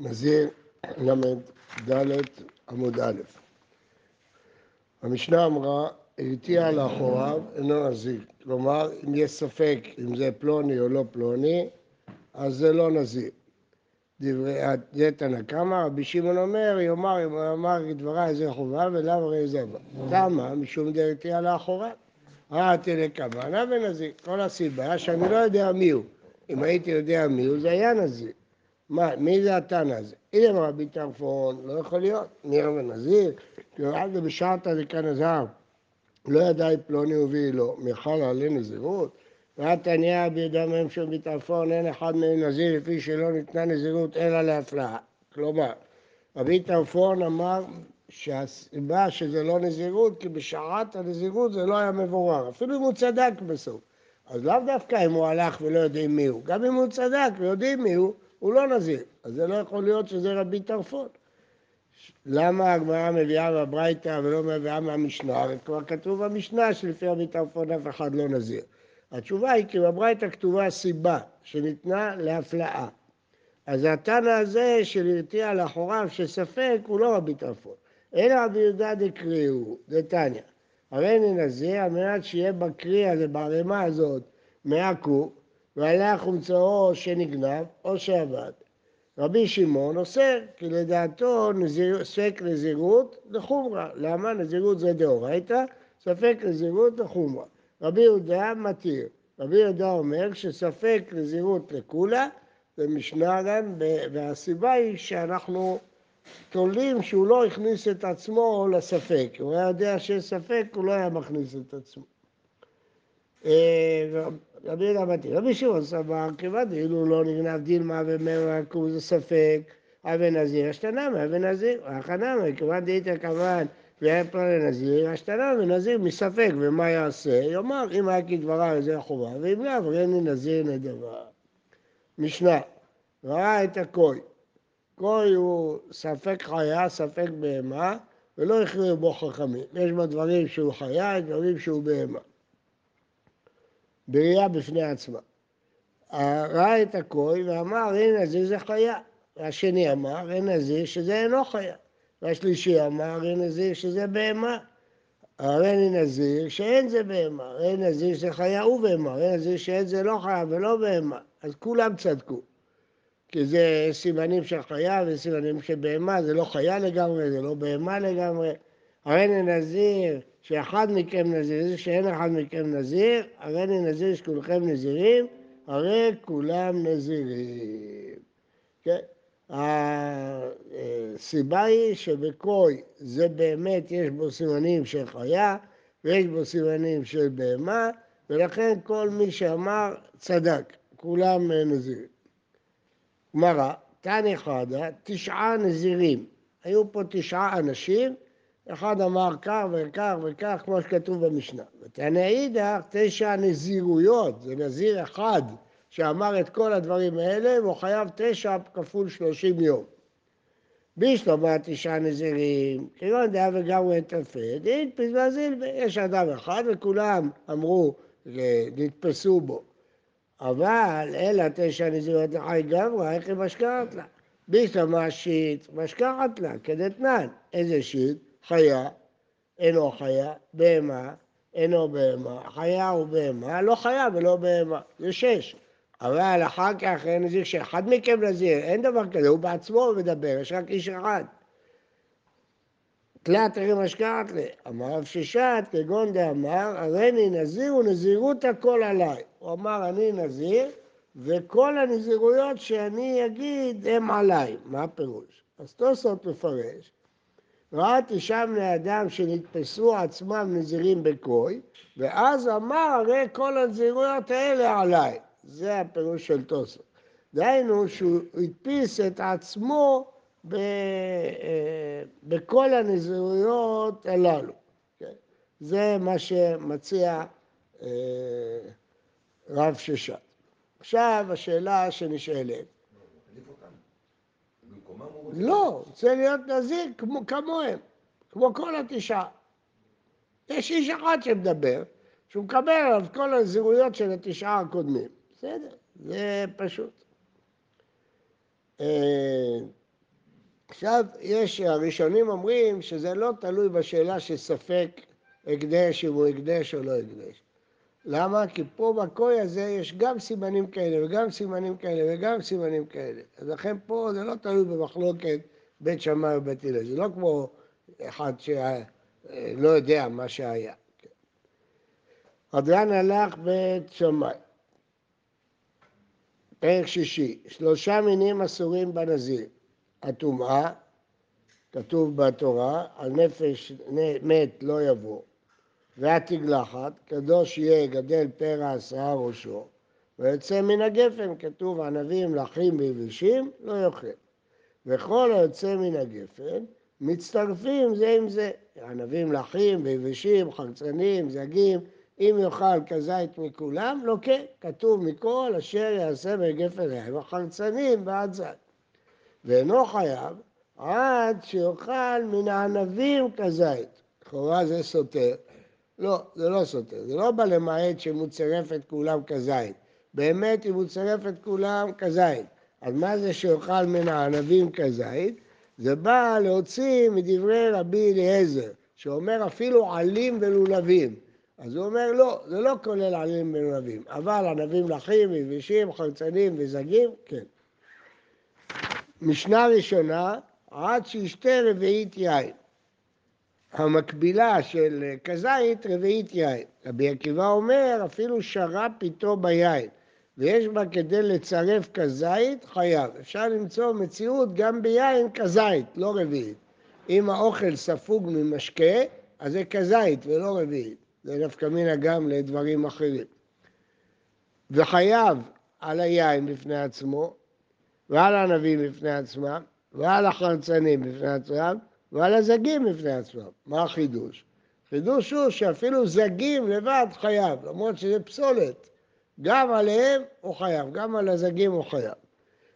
נזיר ל"ד עמוד א'. המשנה אמרה, הרתיע לאחוריו אינו נזיר. כלומר, אם יש ספק אם זה פלוני או לא פלוני, אז זה לא נזיר. דברי, זה תנא קמא, רבי שמעון אומר, יאמר, אם אמר דבריי זה חובה ולאו הרי זה בא. למה? משום דרתיע לאחוריו. ראתי לכוונה ונזיר. כל הסיבה שאני לא יודע מי הוא. אם הייתי יודע מי הוא, זה היה נזיר. מה, מי זה התנא הזה? הנה רבי טרפון, לא יכול להיות, ניר ונזיר, כי רק בשעתא דקן הזהב, לא ידע פלוני ובי לא, מחל עלי נזירות, והתניא בידי מהם של ביטרפון, אין אחד מהם נזיר לפי שלא ניתנה נזירות אלא להפלאה. כלומר, רבי טרפון אמר שהסיבה שזה לא נזירות, כי בשעת הנזירות זה לא היה מבורר, אפילו אם הוא צדק בסוף. אז לאו דווקא אם הוא הלך ולא יודעים מי הוא, גם אם הוא צדק ויודעים מי הוא, הוא לא נזיר. אז זה לא יכול להיות שזה רבי טרפון. למה הגמרא מביאה בברייתא ולא מביאה מהמשנה? הרי כבר כתוב במשנה שלפי רבי טרפון אף אחד לא נזיר. התשובה היא כי בברייתא כתובה סיבה שניתנה להפלאה. אז התנא הזה של הרתיע לאחוריו שספק הוא לא רבי טרפון. אלא רבי יהודה דקריאו, דתניא. הרי אני נזיר על מנת שיהיה בקרי הזה, בערימה הזאת, מאה קוב, ועליה חומצאו שנגנב או שעבד. רבי שמעון אוסר, כי לדעתו נזיר, ספק נזירות לחומרה. למה? נזירות זה דאורייתא, ספק נזירות לחומרה. רבי יהודה מתיר. רבי יהודה אומר שספק נזירות לקולה, זה משנה גם, והסיבה היא שאנחנו תולים שהוא לא הכניס את עצמו לספק. הוא היה יודע שיש ספק, הוא לא היה מכניס את עצמו. רבי יהודה מתיר. רבי שמעון סבר, כיוון דאילו לא נגנב דילמה עקוב זה ספק, אבי נזיר, אשתנמי, אבי נזיר, הכנמי, כיוון דאיתא כמובן והיה פרע לנזיר, אשתנמי נזיר מספק, ומה יעשה? יאמר, אם היה כדבריו זה החובה, ואם לאו, ראיני נזיר נדבה. משנה, ראה את הכוי. כוי הוא ספק חיה, ספק בהמה, ולא הכריעו בו חכמים. יש בו דברים שהוא חיה, דברים שהוא בהמה. בראייה בפני עצמה. ראה את הכוי ואמר, אין נזיר זה חיה. והשני אמר, אין נזיר שזה אינו חיה. והשלישי אמר, אין נזיר שזה בהמה. הרי נזיר שאין זה בהמה, הרי נזיר שזה חיה ובהמה, הרי נזיר שאין זה לא חיה ולא בהמה. אז כולם צדקו. כי זה סימנים של חיה וסימנים של בהמה, זה לא חיה לגמרי, זה לא בהמה לגמרי. הרי נזיר שאחד מכם נזיר, שאין אחד מכם נזיר, הרי נזיר שכולכם נזירים, הרי כולם נזירים. כן? הסיבה היא שבקוי זה באמת יש בו סימנים של חיה ויש בו סימנים של בהמה, ולכן כל מי שאמר צדק, כולם נזירים. גמרא, תניא חדא, תשעה נזירים. היו פה תשעה אנשים אחד אמר כך וכך וכך, כמו שכתוב במשנה. וטענה אידך, תשע נזירויות, זה נזיר אחד שאמר את כל הדברים האלה, והוא חייב תשע כפול שלושים יום. בישלמה תשעה נזירים, כגון דעה וגמרי תפד, הדפיס ואזיל, יש אדם אחד וכולם אמרו, נתפסו בו. אבל אלא תשע נזירויות לחי גמרי, איך היא משקעת לה? בישלמה שיט, משקעת לה, כדתנן. איזה שיט? חיה, אינו חיה, בהמה, אינו בהמה, חיה ובהמה, לא חיה ולא בהמה, זה שש. אבל אחר כך אין נזיר שאחד מכם נזיר, אין דבר כזה, הוא בעצמו מדבר, יש רק איש אחד. תלת הרי משקעת לי, אמר רב ששת, כגון דאמר, הריני נזיר ונזירות הכל עליי. הוא אמר, אני נזיר, וכל הנזירויות שאני אגיד הם עליי. מה הפירוש? אז תוספות מפרש, ראה תשעה בני אדם שנתפסו עצמם נזירים בקוי, ואז אמר, הרי כל הנזירויות האלה עליי. זה הפירוש של טוסו. דהיינו שהוא הדפיס את עצמו ב, בכל הנזירויות הללו. כן? זה מה שמציע אה, רב ששת. עכשיו השאלה שנשאלת, לא, רוצה להיות נזיר כמו, כמוהם, כמו כל התשעה. יש איש אחד שמדבר, שהוא מקבל עליו כל הנזירויות של התשעה הקודמים. בסדר, זה פשוט. אה, עכשיו, יש, הראשונים אומרים שזה לא תלוי בשאלה שספק הקדש, אם הוא הקדש או לא הקדש. למה? כי פה בקוי הזה יש גם סימנים כאלה וגם סימנים כאלה וגם סימנים כאלה. אז לכן פה זה לא תלוי במחלוקת בית שמאי ובית הלל. זה לא כמו אחד שלא יודע מה שהיה. הדרן הלך בית שמאי. פרק שישי, שלושה מינים אסורים בנזיר. הטומאה, כתוב בתורה, על נפש מת לא יבוא. והתגלחת, קדוש יהיה גדל פרע עשרה ראשו, ויוצא מן הגפן, כתוב ענבים, לחים ויבשים, לא יאכל. וכל היוצא מן הגפן, מצטרפים זה עם זה. ענבים, לחים ויבשים, חרצנים, זגים, אם יאכל כזית מכולם, כן, כתוב מכל אשר יעשה בגפן להם, החרצנים ועד זית. ואינו חייב עד שיאכל מן הענבים כזית. לכאורה זה סותר. לא, זה לא סותר. זה לא בא למעט את כולם כזית. באמת, צירף את כולם כזית. אז מה זה שיאכל מן הענבים כזית? זה בא להוציא מדברי רבי אליעזר, שאומר אפילו עלים ולולבים. אז הוא אומר, לא, זה לא כולל עלים ולולבים, אבל ענבים לחים, יבשים, חרצנים וזגים, כן. משנה ראשונה, עד שישתה רביעית יין. המקבילה של כזית, רביעית יין. רבי עקיבא אומר, אפילו שר"פ איתו ביין, ויש בה כדי לצרף כזית, חייב. אפשר למצוא מציאות גם ביין כזית, לא רביעית. אם האוכל ספוג ממשקה, אז זה כזית ולא רביעית. זה נפקא מינה גם לדברים אחרים. וחייב על היין בפני עצמו, ועל הענבים בפני עצמם, ועל החרצנים בפני עצמם, ועל הזגים בפני עצמם. מה החידוש? חידוש הוא שאפילו זגים לבד חייב, למרות שזה פסולת. גם עליהם הוא חייב, גם על הזגים הוא חייב.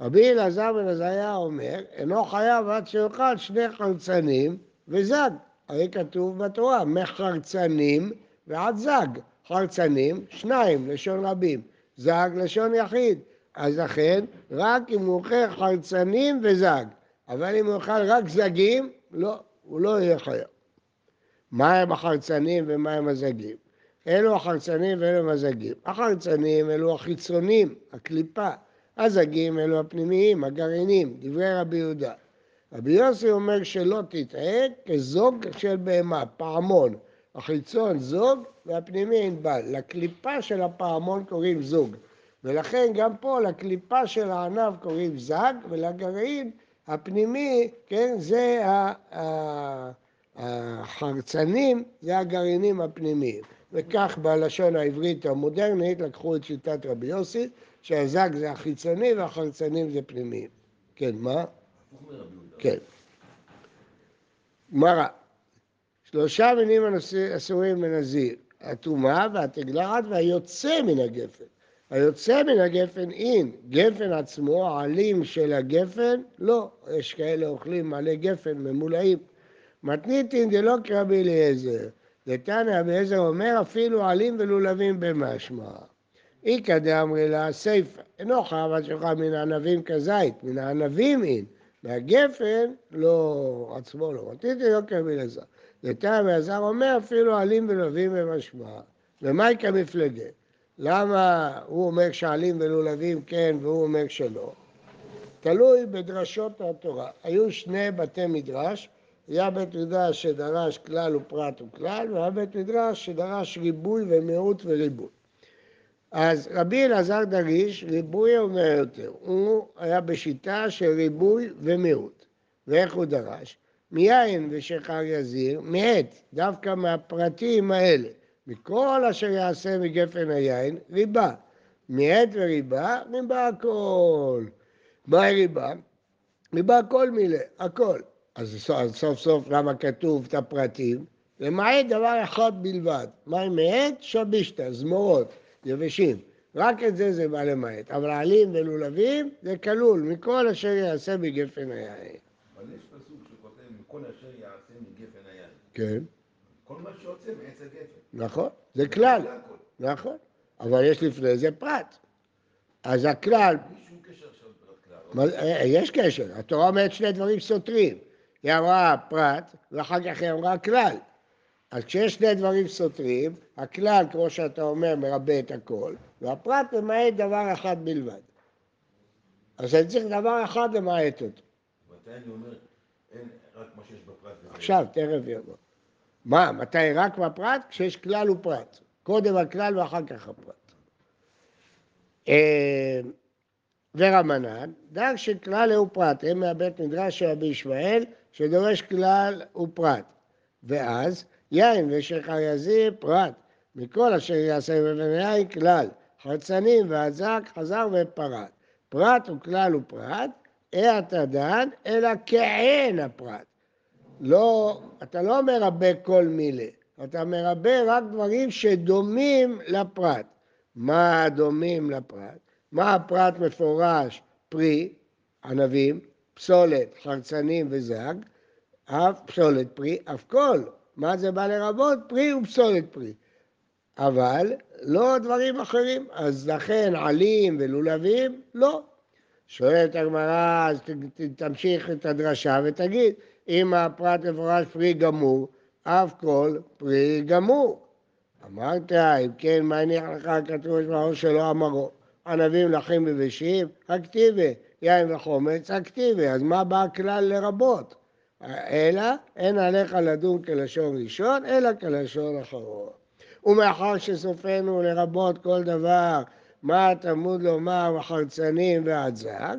רבי אלעזר בן עזריה אומר, אינו חייב עד שיאכל שני חרצנים וזג. הרי כתוב בתורה, מחרצנים ועד זג. חרצנים, שניים, לשון רבים. זג, לשון יחיד. אז לכן, רק אם הוא אוכל חרצנים וזג. אבל אם הוא אוכל רק זגים, לא, הוא לא יהיה חייב. מה הם החרצנים ומה הם הזגים? אלו החרצנים ואלו הזגים. החרצנים אלו החיצונים, הקליפה. הזגים אלו הפנימיים, הגרעינים, דברי רבי יהודה. רבי יוסי אומר שלא תטעה כזוג של בהמה, פעמון. החיצון זוג והפנימי ענבל. לקליפה של הפעמון קוראים זוג. ולכן גם פה לקליפה של הענב קוראים זג, ולגרעין הפנימי, כן, זה החרצנים, זה הגרעינים הפנימיים. וכך בלשון העברית המודרנית לקחו את שיטת רבי יוסי, שהזג זה החיצוני והחרצנים זה פנימיים. כן, מה? כן. גמרא, שלושה מינים אסורים בנזיר, הטומאה והתגלעת והיוצא מן הגפן. היוצא מן הגפן אין, גפן עצמו, העלים של הגפן, לא, יש כאלה אוכלים מלא גפן ממולאים. מתניתין דלא כרבי אליעזר, דתניא רבי אליעזר אומר אפילו עלים ולולבים במשמע. איכא דאמרי לה סיפא, אינו חייב עד שלך מן הענבים כזית, מן הענבים אין, מהגפן לא, עצמו לא, מתניתין דלא כרבי אליעזר. דתניא רבי אליעזר אומר אפילו עלים ולולבים במשמע. ומאי כמפלגה? למה הוא אומר שעלים ולולבים כן והוא אומר שלא? תלוי בדרשות התורה. היו שני בתי מדרש, היה בית מדרש שדרש כלל ופרט וכלל, והיה בית מדרש שדרש ריבוי ומיעוט וריבוי. אז רבי אלעזר דריש, ריבוי אומר יותר. הוא היה בשיטה של ריבוי ומיעוט. ואיך הוא דרש? מיין ושחר יזיר, מעט, דווקא מהפרטים האלה. מכל אשר יעשה מגפן היין, ריבה. מעט וריבה, ריבה הכל. מהי ריבה? ריבה כל מילה, הכל. אז סוף סוף למה כתוב את הפרטים? למעט דבר אחד בלבד. מהי מעט? שבישתא, זמורות, יבשים. רק את זה זה בא למעט. אבל עלים ולולבים זה כלול, מכל אשר יעשה מגפן היין. אבל יש פסוק שכותב, מכל אשר יעשה מגפן היין. כן. כל מה שיוצא מעץ הגפן. נכון, זה כלל, נכון, אבל יש לפני זה פרט. אז הכלל. מה- אה, יש קשר, התורה אומרת שני דברים סותרים. היא אמרה פרט, ואחר כך היא אמרה כלל. אז כשיש שני דברים סותרים, הכלל, כמו שאתה אומר, מרבה את הכל, והפרט ממעט דבר אחד בלבד. אז אני צריך דבר אחד למעט אותו. מתי אני אומר, אין רק מה שיש בפרט. עכשיו, תכף יבוא. מה, מתי רק בפרט? כשיש כלל ופרט. קודם הכלל ואחר כך הפרט. אה, ורמנן, דג שכלל הוא פרט, הם מהבית מדרש של רבי ישמעאל, שדורש כלל ופרט. ואז יין ושכר יזיר פרט, מכל אשר יעשה בבן יין כלל, חרצנים והזק חזר ופרט. פרט הוא כלל ופרט, אה אתה דן, אלא כעין הפרט. לא, אתה לא מרבה כל מילה, אתה מרבה רק דברים שדומים לפרט. מה דומים לפרט? מה הפרט מפורש? פרי, ענבים, פסולת, חרצנים וזג, אף פסולת פרי, אף כל. מה זה בא לרבות? פרי ופסולת פרי. אבל לא דברים אחרים. אז לכן עלים ולולבים, לא. שואלת הגמרא, אז תמשיך את הדרשה ותגיד, אם הפרט מפורש פרי גמור, אף כל פרי גמור. אמרת, אם כן, מה הניח לך כתוב בשמעו שלא אמרו? ענבים לחים יבשים, הכתיבה, יין וחומץ, הכתיבה. אז מה בא הכלל לרבות? אלא, אין עליך לדון כלשון ראשון, אלא כלשון אחרון. ומאחר שסופנו לרבות כל דבר, מה תלמוד לומר בחרצנים ועד זג?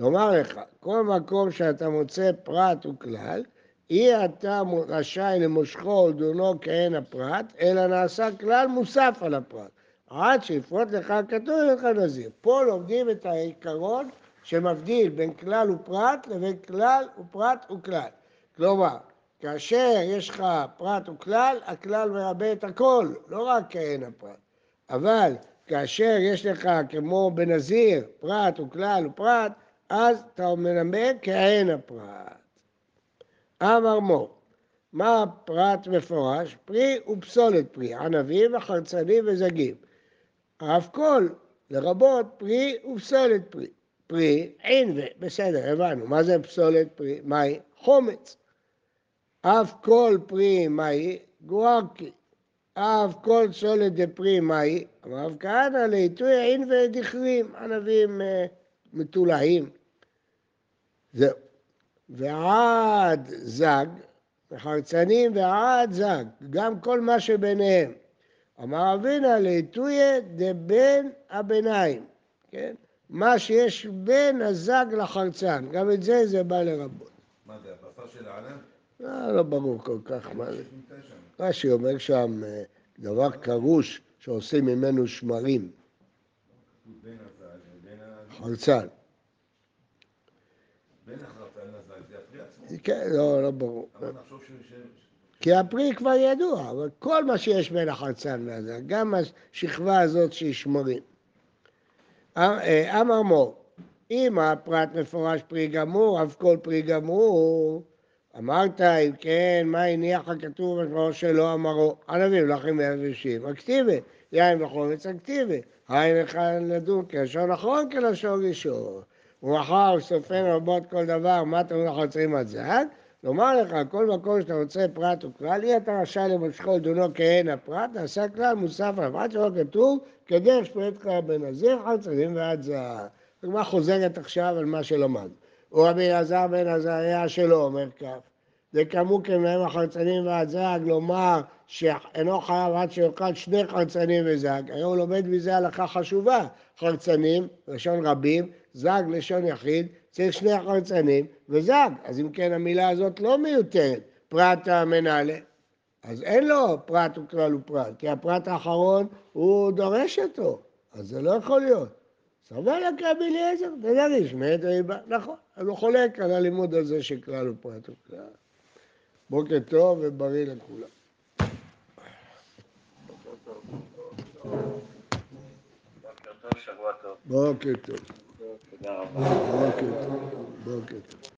לומר לך, כל מקום שאתה מוצא פרט וכלל, אי אתה רשאי למושכו ולדונו כעין הפרט, אלא נעשה כלל מוסף על הפרט. עד שיפרוט לך כתוב לך נזיר. פה לומדים את העיקרון שמבדיל בין כלל ופרט לבין כלל ופרט וכלל. כלומר, כאשר יש לך פרט וכלל, הכלל מרבה את הכל, לא רק כעין הפרט. אבל כאשר יש לך, כמו בנזיר, פרט וכלל ופרט, אז אתה מלמד כעין הפרט. אמר מור, מה פרט מפורש? פרי ופסולת פרי, ענבים וחרצנים וזגים. אף כל, לרבות פרי ופסולת פרי. פרי, ענווה, בסדר, הבנו. מה זה פסולת פרי? מהי? חומץ. אף כל פרי מהי? גוארקי. אף כל סולת דפרי מהי? אמר כהנא לעיתוי ענווה דכרים, ענבים אה, מטולאים. זהו. ועד זג, וחרצנים ועד זג, גם כל מה שביניהם. אמר אבינה לעיתויה דבין הביניים, כן? מה שיש בין הזג לחרצן, גם את זה זה בא לרבות. מה זה, הבשר של הענב? לא, לא ברור כל כך מה זה. רש"י אומר שם אה, דבר קרוש שעושים ממנו שמרים. חרצן. בין לזל, זה הפרי עצמו. כן, לא, לא ברור. אבל נחשוב ש... ש- כי הפרי כבר ידוע, אבל כל מה שיש בין החרצן לזה, גם השכבה הזאת שהיא שמרים. אה, אמר מור, אם הפרט מפורש פרי גמור, אף כל פרי גמור, אמרת, אם כן, מה הניח הכתוב משמעו שלא אמרו? ענבים, לחם ויבשים, הכתיבה, יין וחומץ, הכתיבה. היין לך לדון כלשון אחרון כלשון ראשון. ומאחר סופר רבות כל דבר, מה אתם לחוצרים עד זג? לומר לך, כל מקום שאתה רוצה פרט וכלל, אי אתה רשאי למשכו לדונו כעין הפרט, נעשה כלל מוסף עליו, עד שלא כתוב, כדרך שפלט לך בנזיר, חצרים ועד זהב. הגמרא חוזרת עכשיו על מה שלמד. הוא רבי אלעזר בן עזריה שלא אומר כך. דקמו כמהם החרצנים ועד זג, לומר שאינו חייב עד שיאכל שני חרצנים וזג. היום הוא לומד מזה הלכה חשובה. חרצנים, לשון רבים, זג, לשון יחיד, צריך שני חרצנים וזג. אז אם כן המילה הזאת לא מיותרת, פרט המנהלה. אז אין לו פרט וכלל ופרט, כי הפרט האחרון הוא דורש אותו, אז זה לא יכול להיות. סבל לה כרבי אליעזר, דנריש, מאת ריבה, נכון, אז הוא חולק על הלימוד הזה של כלל ופרט וכלל. בוקר טוב ובריא לכולם. בוקר טוב, תודה רבה. בוקר טוב. בוקר טוב.